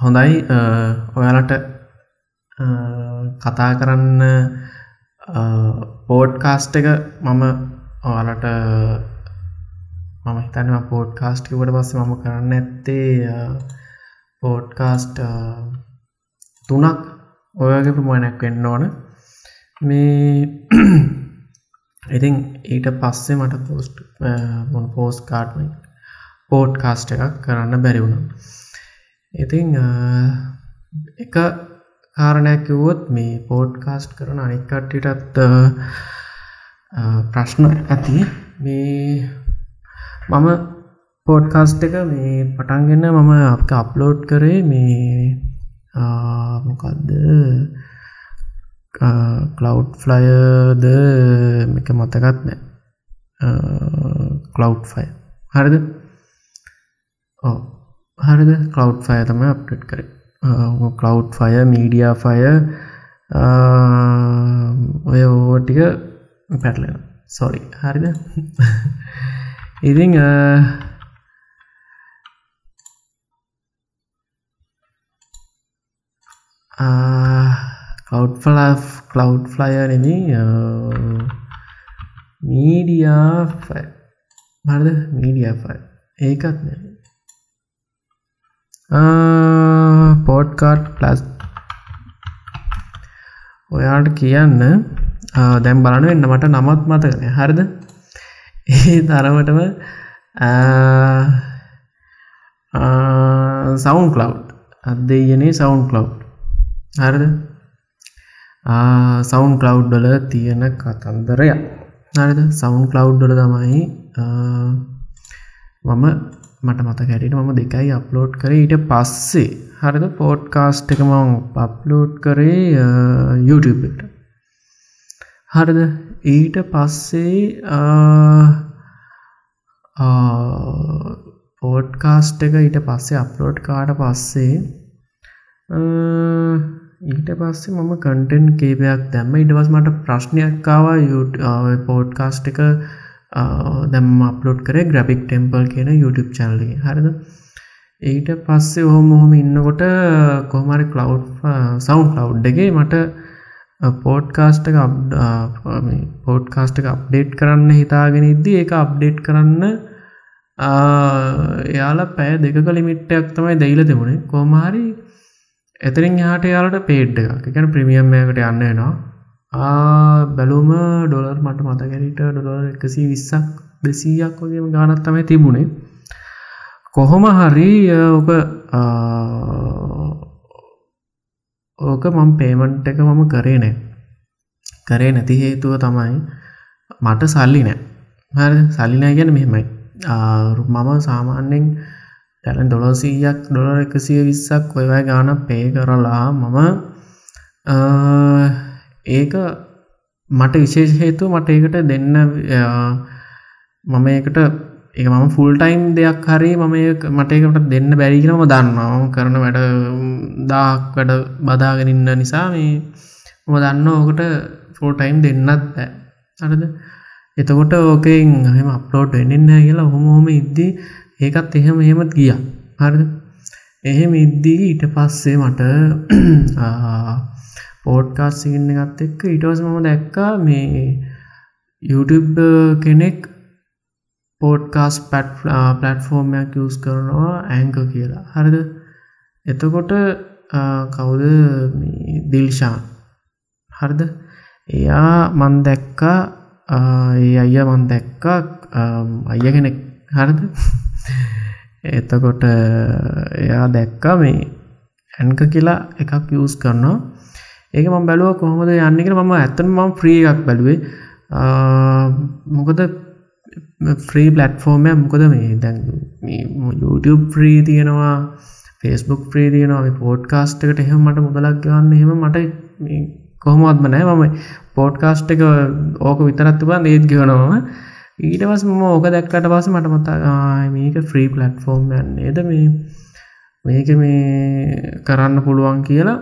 හොඳයි. ඔයාලට කතා කරන්න පෝඩ්කාස්ට් එක මම ඔයාලට මම හිතනවා පෝඩ්කාස්ටිකට පස්ස මම කරන්න ඇත්තේ පෝඩ්කාස්ට් තුනක් ඔයගේ ප්‍රමාණයක් වෙන්න ඕන. මේ ඉතින් ඊට පස්සේ මට පෝස්ට් මොන පෝස් කාඩ්ම පෝට් කාස්ට එකක් කරන්න බැරිවුණ ඉතිං එක කාරණයක් කිව්වොත් මේ පෝඩ්කාස්ට් කරන අනිකට්ටිටත් ප්‍රශ්න ඇති. මේ මම පෝඩ්කාස්ට් එක මේ පටන්ගන්න මම අප අප්ලෝඩ් කරේ මේ මොකක්ද කලව් ෆ්ලයද එක මතකත් නෑ. කලව් ෆය හරිද? ඕ හරිද? කලව් ෆය තම අප්ටට් කර. කලව් ෆය මීඩිය ෆය ඔය ඕටික පැටලෙන සොරි හරිද? ඉතිං කව් කලව් ෆ්ලය නෙමි මීඩියා මරද මීඩිය ෆයි ඒකත් නැ පෝඩ්කාට් ප්ලස් ඔයාට කියන්න. දැම් බලන වෙන්න මට නමත් මතකන. හරිද? ඒ තරමටම සවුන් කලව් අදෙයනේ සවුන් කලව් හරිද? සවුන් කලව් වල තියෙන කතන්දරය හරිද? සවුන් කලව් වල තමයි මම මට මත කැරට මම දෙකයි අප්ලෝඩ් කර. ඊට පස්සේ හරිද? පෝඩ්කාස්ට් එක මං පප්ලෝඩ් කරේ YouTube එකට. හරිද? ඊට පස්සේ පෝඩ්කාස්ට් එක ඊට පස්සේ අප්ලෝඩ් කාට පස්සේ ඊට පස්සේ මම කටෙන් කේපයක් දැම්ම. ඉටවස් මට ප්‍රශ්නයක්කාවා පෝඩ්කාස්ට් එක දැම් අප්ලෝඩ් කරේ ග්‍රබික් ටෙම්පල් කියන YouTube චැනලි හරිද? ඊට පස්සේ ඔහොම හොම ඉන්නකොට කොහමරි කලව් සවුන් කලව්ඩ්ගේ මට පෝඩ්කාස්ට පෝඩ්කාස්ට එක අප්ඩේට් කරන්න හිතාගෙන ඉද්දි ඒක අප්ඩේට් කරන්න එයාලා පැය දෙක කලිමිට්ටයක් තමයි දෙයිල තිබුණේ කෝමහරි එතරින් යාට යාලට පේඩ් එක එකන ප්‍රමියම්මයකට යන්න නවා බැලුම ඩොලර් මට මතගැනට ඩොලර් එකසී විස්සක් දෙසීයක් වගේම ගානත් තමයි තිබුණේ. කොහොම හරි ඕක ඕක මම පේමන්ට් එක මම කරේ නෑ. කරේ නැති හේතුව තමයි මට සල්ලි නෑ. හරි සල්ලිනෑ ගැන මෙහෙමයි. මම සාමාන්‍යෙන් දැන දොලසීයක් ඩොලර් එකසිය විස්සක් ඔයවයි ගාන පේ කරලා මම ඒක මට විශේෂ හේතුව මට ඒකට දෙන්න මම ඒකට ඒ මම ෆුල් ටයිම් දෙයක් හරි මම මට ඒකට දෙන්න බැරිගෙනම දන්නවා. කරන වැඩ දාක් වැඩ බදාගෙනන්න නිසා මේ මම දන්න ඕකට ෆෝල් ටයිම් දෙන්නත් බෑ. අරද එතකොට ඕකෙන් හම අප්ලෝඩ් වෙන්නන්න කියලා හොමෝම ඉද්දී ඒකත් එහෙම එහෙමත් ගිය. හරිද? එහෙම ඉද්දී ඊට පස්සේ මට පෝඩ්කාස් සිගන්න ගත් එක්ක ඉටවස මම දැක්කා මේ YouTube කෙනෙක් පෝඩ්කාස් පැට් පලට්ෆෝර්මයක් යස් කරනවා ඇංක කියලා. හරිද? එතකොට කවුද? දිල්ෂාන්. හරිද? එයා මන් දැක්කා ඒ අය මන් දැක්කා අය කෙනෙක්. හරිද? එතකොට එයා දැක්කා මේ ඇන්ක කියලා එකක් යස් කරනවා. ඒක ම බැලුව කොහොමද යන්නක මම ඇත්තන මම ්‍රී එකක් බැලුවේ. මොකද ෆ්‍රී පලට්ෆෝර්මය මොකද මේ දැන් YouTube ්‍රී තියෙනවා ෆෙස්බුක් ්‍රී තියෙනවා. පෝඩ්කාස්ට් එකට එහෙම මට මුදලක් ගන්න එහෙම මට කොහොමත්ම නෑ. මම පෝඩ්කාස්ට් එක ඕක විතරත් බා නේත් ගවනවා ඊටවස් ම ඕක දැක්කට පස මට මතා මේක ෆ්‍රී පලට්ෆෝර්ම් නේද මේ? මේක මේ කරන්න පුළුවන් කියලා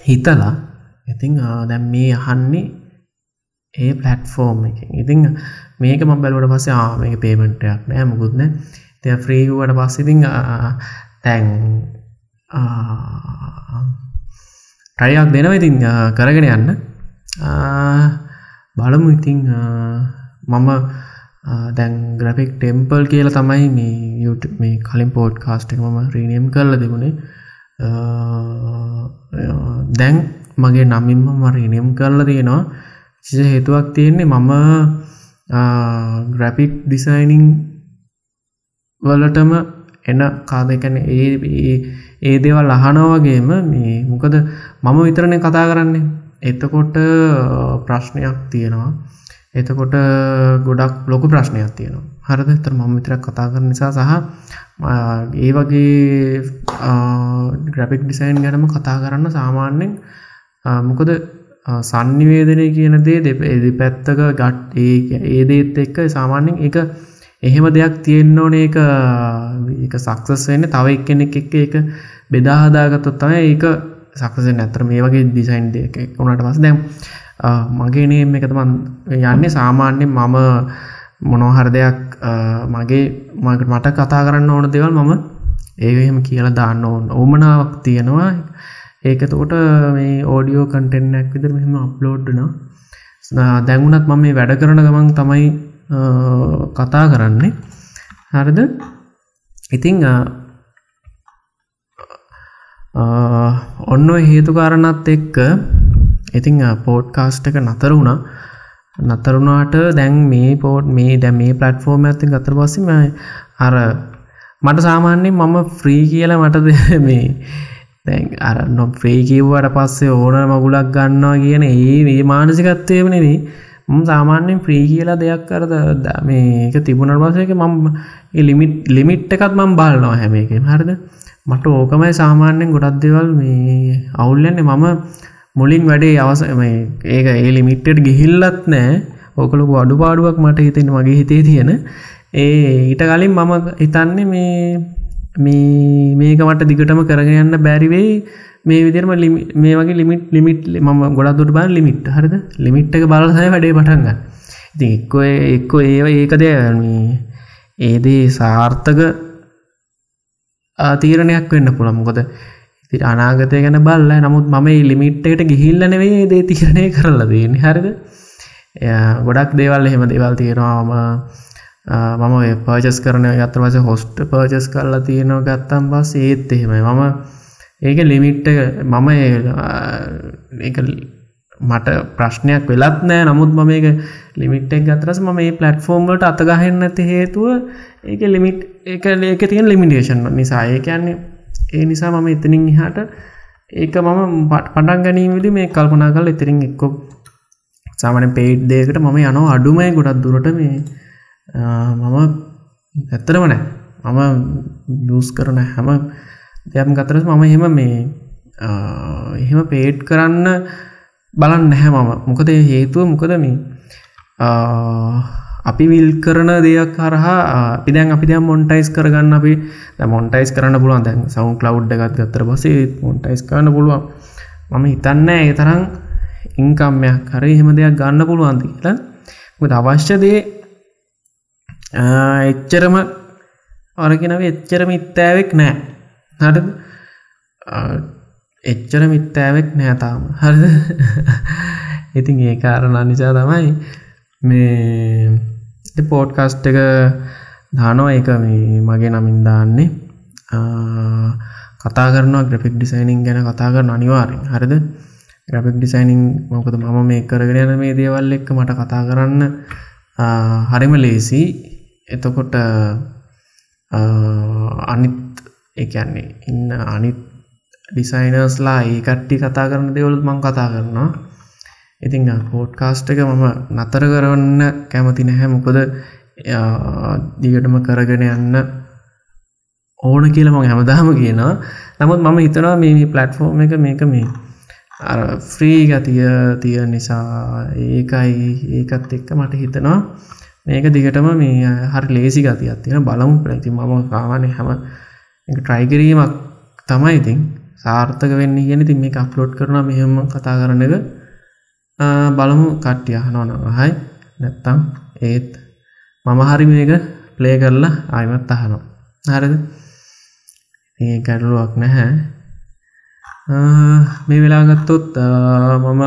හිතලා ඉතිං දැම් මේ අහන්නේ ඒ පලට්ෆෝර්ම් එක ඉතිං මේක ම බැලුවට පස්සේ ආ මේක පේමෙන්ටයක් නෑ මුකුත්න තය ෆ්‍රීගුවට පස්සිතිං තැන් ට්‍රයියක් දෙනව ඉතින් කරගෙන යන්න. බලමු ඉතිං මම දැන් ග්‍රෆික් ටෙම්පල් කියල තමයි මේ යුට මේ කලින් පෝට් කාස්ට එක මම රීනියම් කරල දෙමුණේ දැන් මගේ නමින්ම මරීනියම් කරල තියෙනවා. චිස හේතුවක් තියෙන්නේ මම ග්‍රැපික් ඩිසයිනිං වලටම එන කාදකැන ඒ ඒ දේවල් අහනවගේම මේ මොකද මම විතරණය කතා කරන්නේ. එතකොට ප්‍රශ්නයක් තියෙනවා. එතකොට ගොඩක් ලොක ප්‍රශ්නයක් තියෙනවා. හරද? තර මම විතරක් කතා කර නිසා සහ ඒ වගේ ග්‍රපික් ඩිසයින් ගැනම කතා කරන්න සාමාන්‍යෙන් මොකද සන්නිවේදනය කියන දේ දෙ එදි පැත්තක ගට් ඒ ඒදේත් එක්ක සාමාන්‍යෙන් එක එහෙම දෙයක් තියෙන්න්න ඕන. ඒක එක සක්සස් වෙන්න තව එක්කෙනෙක් එක්ක එක බෙදාහදාගතොත් තමයි ඒක සක්සෙන් ඇතර මේ වගේ ඩිසයින් දෙක වුණට පස් දැම් මගේ නේම් එකතමන් යන්නේ සාමාන්‍යෙන් මම මොනොහර දෙයක් මගේ මකට මට කතා කරන්න ඕන දෙවල් මම ඒහෙම කියලා දාන්න ඕන. ඕමනාවක් තියෙනවා. ඒක තෝට මේ ඕඩියෝ කටෙන්න්නක් විතර මෙහෙම අප්ලෝඩ්න දැංගුණත් මම මේ වැඩ කරන ගමන් තමයි කතා කරන්නේ. හරිද? ඉතිං ඔන්න හේතුකාරණත් එක්ක ඉතිං පෝට් කාස්ට් එක නතර වුණා. නතරුණාට දැන් මේ පෝට් මේ දැ මේ පලට්ෆෝර්ම ඇති ගතර පස්සම අර මට සාමාන්‍යෙන් මම ෆ්‍රී කියල මටද මේ දැන් අර නො ෆ්‍රී කිව්වට පස්සේ ඕන මගුලක් ගන්නවා කියන ඒ මේ මානසිකත්වය වනෙදී ම සාමාන්‍යෙන් ෆ්‍රී කියලා දෙයක් කරද මේක තිබුණට පසයක මම ලිමිට් ලිමිට් එකත් මම් බාලනවා හැම එක හරිද? මට ඕකමයි සාමාන්‍යෙන් ගොඩක් දෙවල් මේ අවුල්ලන්නේ මම මුලින් වැඩේ අවසම ඒක ඒ ලිමිට්ට ගිහිල්ලත් නෑ. ඕකලොකු අඩුපාඩුවක් මට හිතෙන මගේ හිතේ තියෙන. ඒ ඊට කලින් මම හිතන්නේ මේ මේක මට දිගටම කරගෙන යන්න බැරිවෙයි මේ විදිරම මේ වගේ ලිමිට් ලිමිට් ම ගොඩක් දුට බා ලිමිට් හරිද? ලිමිට් එක බලසය වැඩේ පටන්ග ඉති එක්කො එක්කො ඒව ඒකද ඒදේ සාර්ථක තීරණයක් වෙන්න පුළමකොද ති අනාගතය ගැන බල්ල නමුත් මම ලිමිට්ට ගිහිල්ල නෙවේ දේ තිරණය කරලා දන්න හරිද? ගොඩක් දේවල් එහෙම දේවල් තියෙනවාම මම පර්ජස් කරන ගත්ත වස හොස්ට පර්ජස් කරලා තියෙනවා ගත්තම් බස් ඒත් එහෙමයි. මම ඒක ලිමිට්ට මම මට ප්‍රශ්නයක් වෙලත් නෑ. නමුත් මම ඒක ලිමිට්ක් ගතරස ම මේ පලට්ෆෝර්ම්ලට අතගහන්න ඇති හේතුව ඒක ලිමිට් එක ඒක තියෙන ලිමිටේෂන් නිසා. ඒ කියන්නේ ඒ නිසා මම එතනින් එහාට ඒක මම පටන් ගැනීමදි මේ කල්පනා කල් එතරින් එක්කො සාමන පේට් දෙකට මම යනවා අඩුමයි ගොඩක් දුරට මේ මම ඇත්තරම නෑ. මම යස් කරන හැම දෙයක් ගතරස් මම එහෙම මේ එහෙම පේට් කරන්න බලන්න නැහැ මම. මොකද හේතුව මොකද මේ අපි විල් කරන දෙයක් කරහා පිදැන් අපි දැ මොන්ටයිස් කරගන්න අපි මොන්ටයිස් කරන්න පුළුවන්. දැන් සවුන් කලව් එකත් ගත්තර පසේ මොන්ටයිස් කරන්න පුළුවන්. මම හිතන්න ඒ තරම් ඉංකම්මයක් කරේ හෙම දෙයක් ගන්න පුළුවන්ද කියලා. මොද අවශ්‍යදේ එච්චරම අරගෙනව එච්චර මිත්තෑවෙක් නෑ. හට එච්චර මිත්තෑවෙක් නෑතාම හරිද? ඉතින් ඒ කාරණා නිසා තමයි මේ පෝට්කස්ට් එක දානවා. එක මේ මගේ නමින් දාන්නේ. කතා කරන ග්‍රපික් ඩිසයිනිං ගැන කතා කරන අනිවාරෙන් හරිද? ග්‍රපික් ඩිසයිනිං මොකද මම මේ කරගෙන යන මේ දේවල් එක්ක මට කතා කරන්න හරිම ලේසි. එතකොට අනිත් එකන්නේ ඉන්න අනිත් ඩිසයිනර්ස්ලා ඒ කට්ටි කතා කරන දෙවලුත් මං කතා කරනවා. ඉතිං පෝට්කාස්ට් එක මම නතර කරන්න කැමති නැහැ. මොකද දිගටම කරගෙන යන්න ඕන කියල මං හැමදාම කියනවා. නමුත් මම හිතනවා මේ පලට්ෆෝර්ම් එක මේක මේ අර ෆ්‍රී ගතිය තිය නිසා ඒකයි ඒකත් එක්ක මට හිතනවා. මේක දිගටම මේ හරි ලේසි ගතියක් තියෙන බලමු ප්‍රති මම කාවනේ හැම ට්‍රයිකිරීමක් තමයි ඉතින් සාර්ථක වෙන්න ගෙන ති මේ අප්ලෝඩ් කරන මෙහෙම කතා කරන එක. බලමු කට්ටිය අහනවන හයි නැත්තම් ඒත් මම හරි මේක ප්ලේ කරලා ආයමත් අහනවා. හරිද? ඒ ගැටලුවක් නැහැ. මේ වෙලා ගත්තොත් මම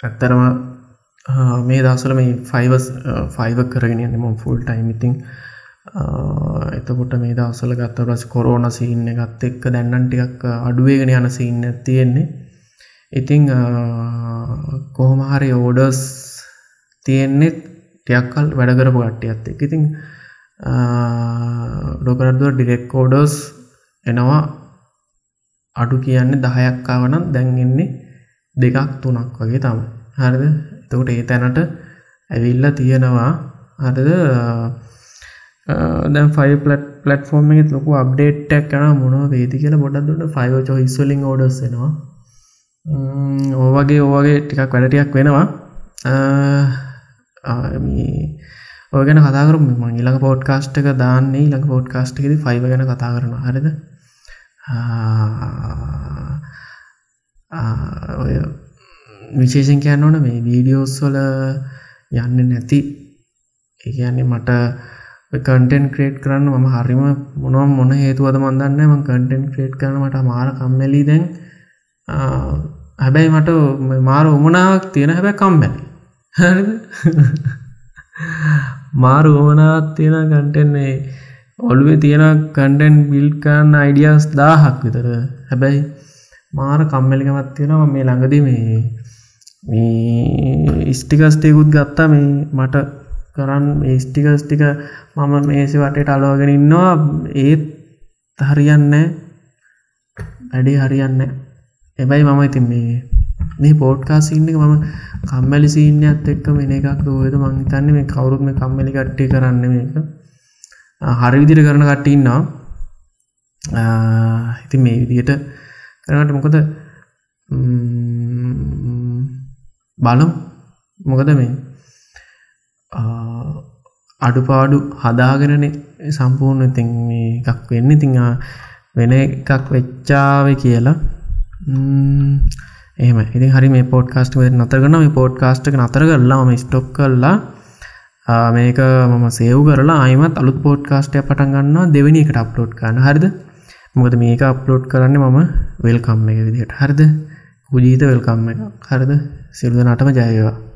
ඇත්තරම මේ දසල මේ ෆයිවස් ෆයිව කරගෙන ම ෆුල් ටයිමිතිං එතකොට මේ දවසල ගත්ත රස් කොරෝන සින්න ගත්ත එක්ක දැන්නන් ටිකක් අඩුවේගෙන යන සින්න තියෙන්නේ. ඉතිං කොහොමහරි ඕඩර්ස් තියෙන්නෙත් ටයක්කල් වැඩකරපු ගට්ටියත් එක් ඉතිං ඩොකරත්දුව ඩිරෙක් ෝඩර්ස් එනවා. අඩු කියන්නේ දහයක්කාවනම් දැන්ගෙන්නේ දෙකක් තුනක් වගේ තම හරිද? එතකොට ඒ තැනට ඇවිල්ල තියෙනවා. හරිද? දැ ෆයි පලට් පලටෆෝර්ම එකත් ලොකු අප්ඩේට්ටක් කන මොන වේදි කියල බොඩක් දුට ෆයිව චෝ ඉස්වලින් ෝඩස්සෙනවා ඕවගේ ඕවගේ ටිකක් වැඩටියක් වෙනවා. ඔය ගැන කතාකර ම ඊළඟ පෝඩ්කාස්ට් එක දාන්නේ ළඟ පෝඩ්කාස්ට් එකෙද ෆයිව ගැන කතා කරන හරිද? ඔය විශේෂෙන් කියන්න ඕන මේ වීඩියෝස් වල යන්න නැති. ඒන්නේ මට කටෙන් ක්‍රේට් කරන්න මම හරිම මොනම් මොන හේතුවද මන්දන්න ම කටෙන් ක්‍රේට් කරන මට මාර කම්මැලි දැන්. හැබැයි මට මාර උමනාවක් තියෙන හැබැ කම්බැලි මාර උමනාවත් තියෙන කටෙන්නේ ඔළුවේ තියෙන කන්ටෙන් බිල් කරන්න අයිඩියස් දාහක් විතර. හැබැයි මාර කම්මැලිකමත් තියෙනවා. මේ ළඟද මේ මේ ස්ටිකස්ටයකුත් ගත්තා. මේ මට කරන්න මේ ස්ටිකස් ටික මම මේසි වටට අලෝගෙන ඉන්නවා. ඒත් හරියන්න වැඩේ හරියන්න එබයි මම ඉතින් මේ මේ පෝට්කා සින්න මම කම්මැලි සීනයත් එක්ක මෙන එකක් දෝද මංහිතන්නේ මේ කවුරුත් මේ කම්මලි කට්ටි කරන්න මේක. හරි විදිර කරන කට්ටඉන්නවා ඉති මේ විදියට කරනට මොකද බලම්. මොකද මේ අඩුපාඩු හදාගෙනන සම්පූර්ණ ඉතින් එකක් වෙන්න. ඉතිං වෙන එකක් වෙච්චාව කියලා. එහම ඉති හරි මේ පෝට් කාස්ට නතරගන මේ පෝට් කාස්ටක නතර කරලා ම ස්ටොක් කරලා මේක මම සේව් කරලා අයිමත් අලුත් පෝට් කාස්ටය පටන් ගන්නවා. දෙවනි එකට අප්ලෝඩ් කරන්න. හරිද? මොකද මේක අප්ලෝඩ් කරන්න මම වෙල්කම් එක විදිහට. හරිද? කුජීත වෙල්කම් එක හරිද? සිරුදනටම ජයවා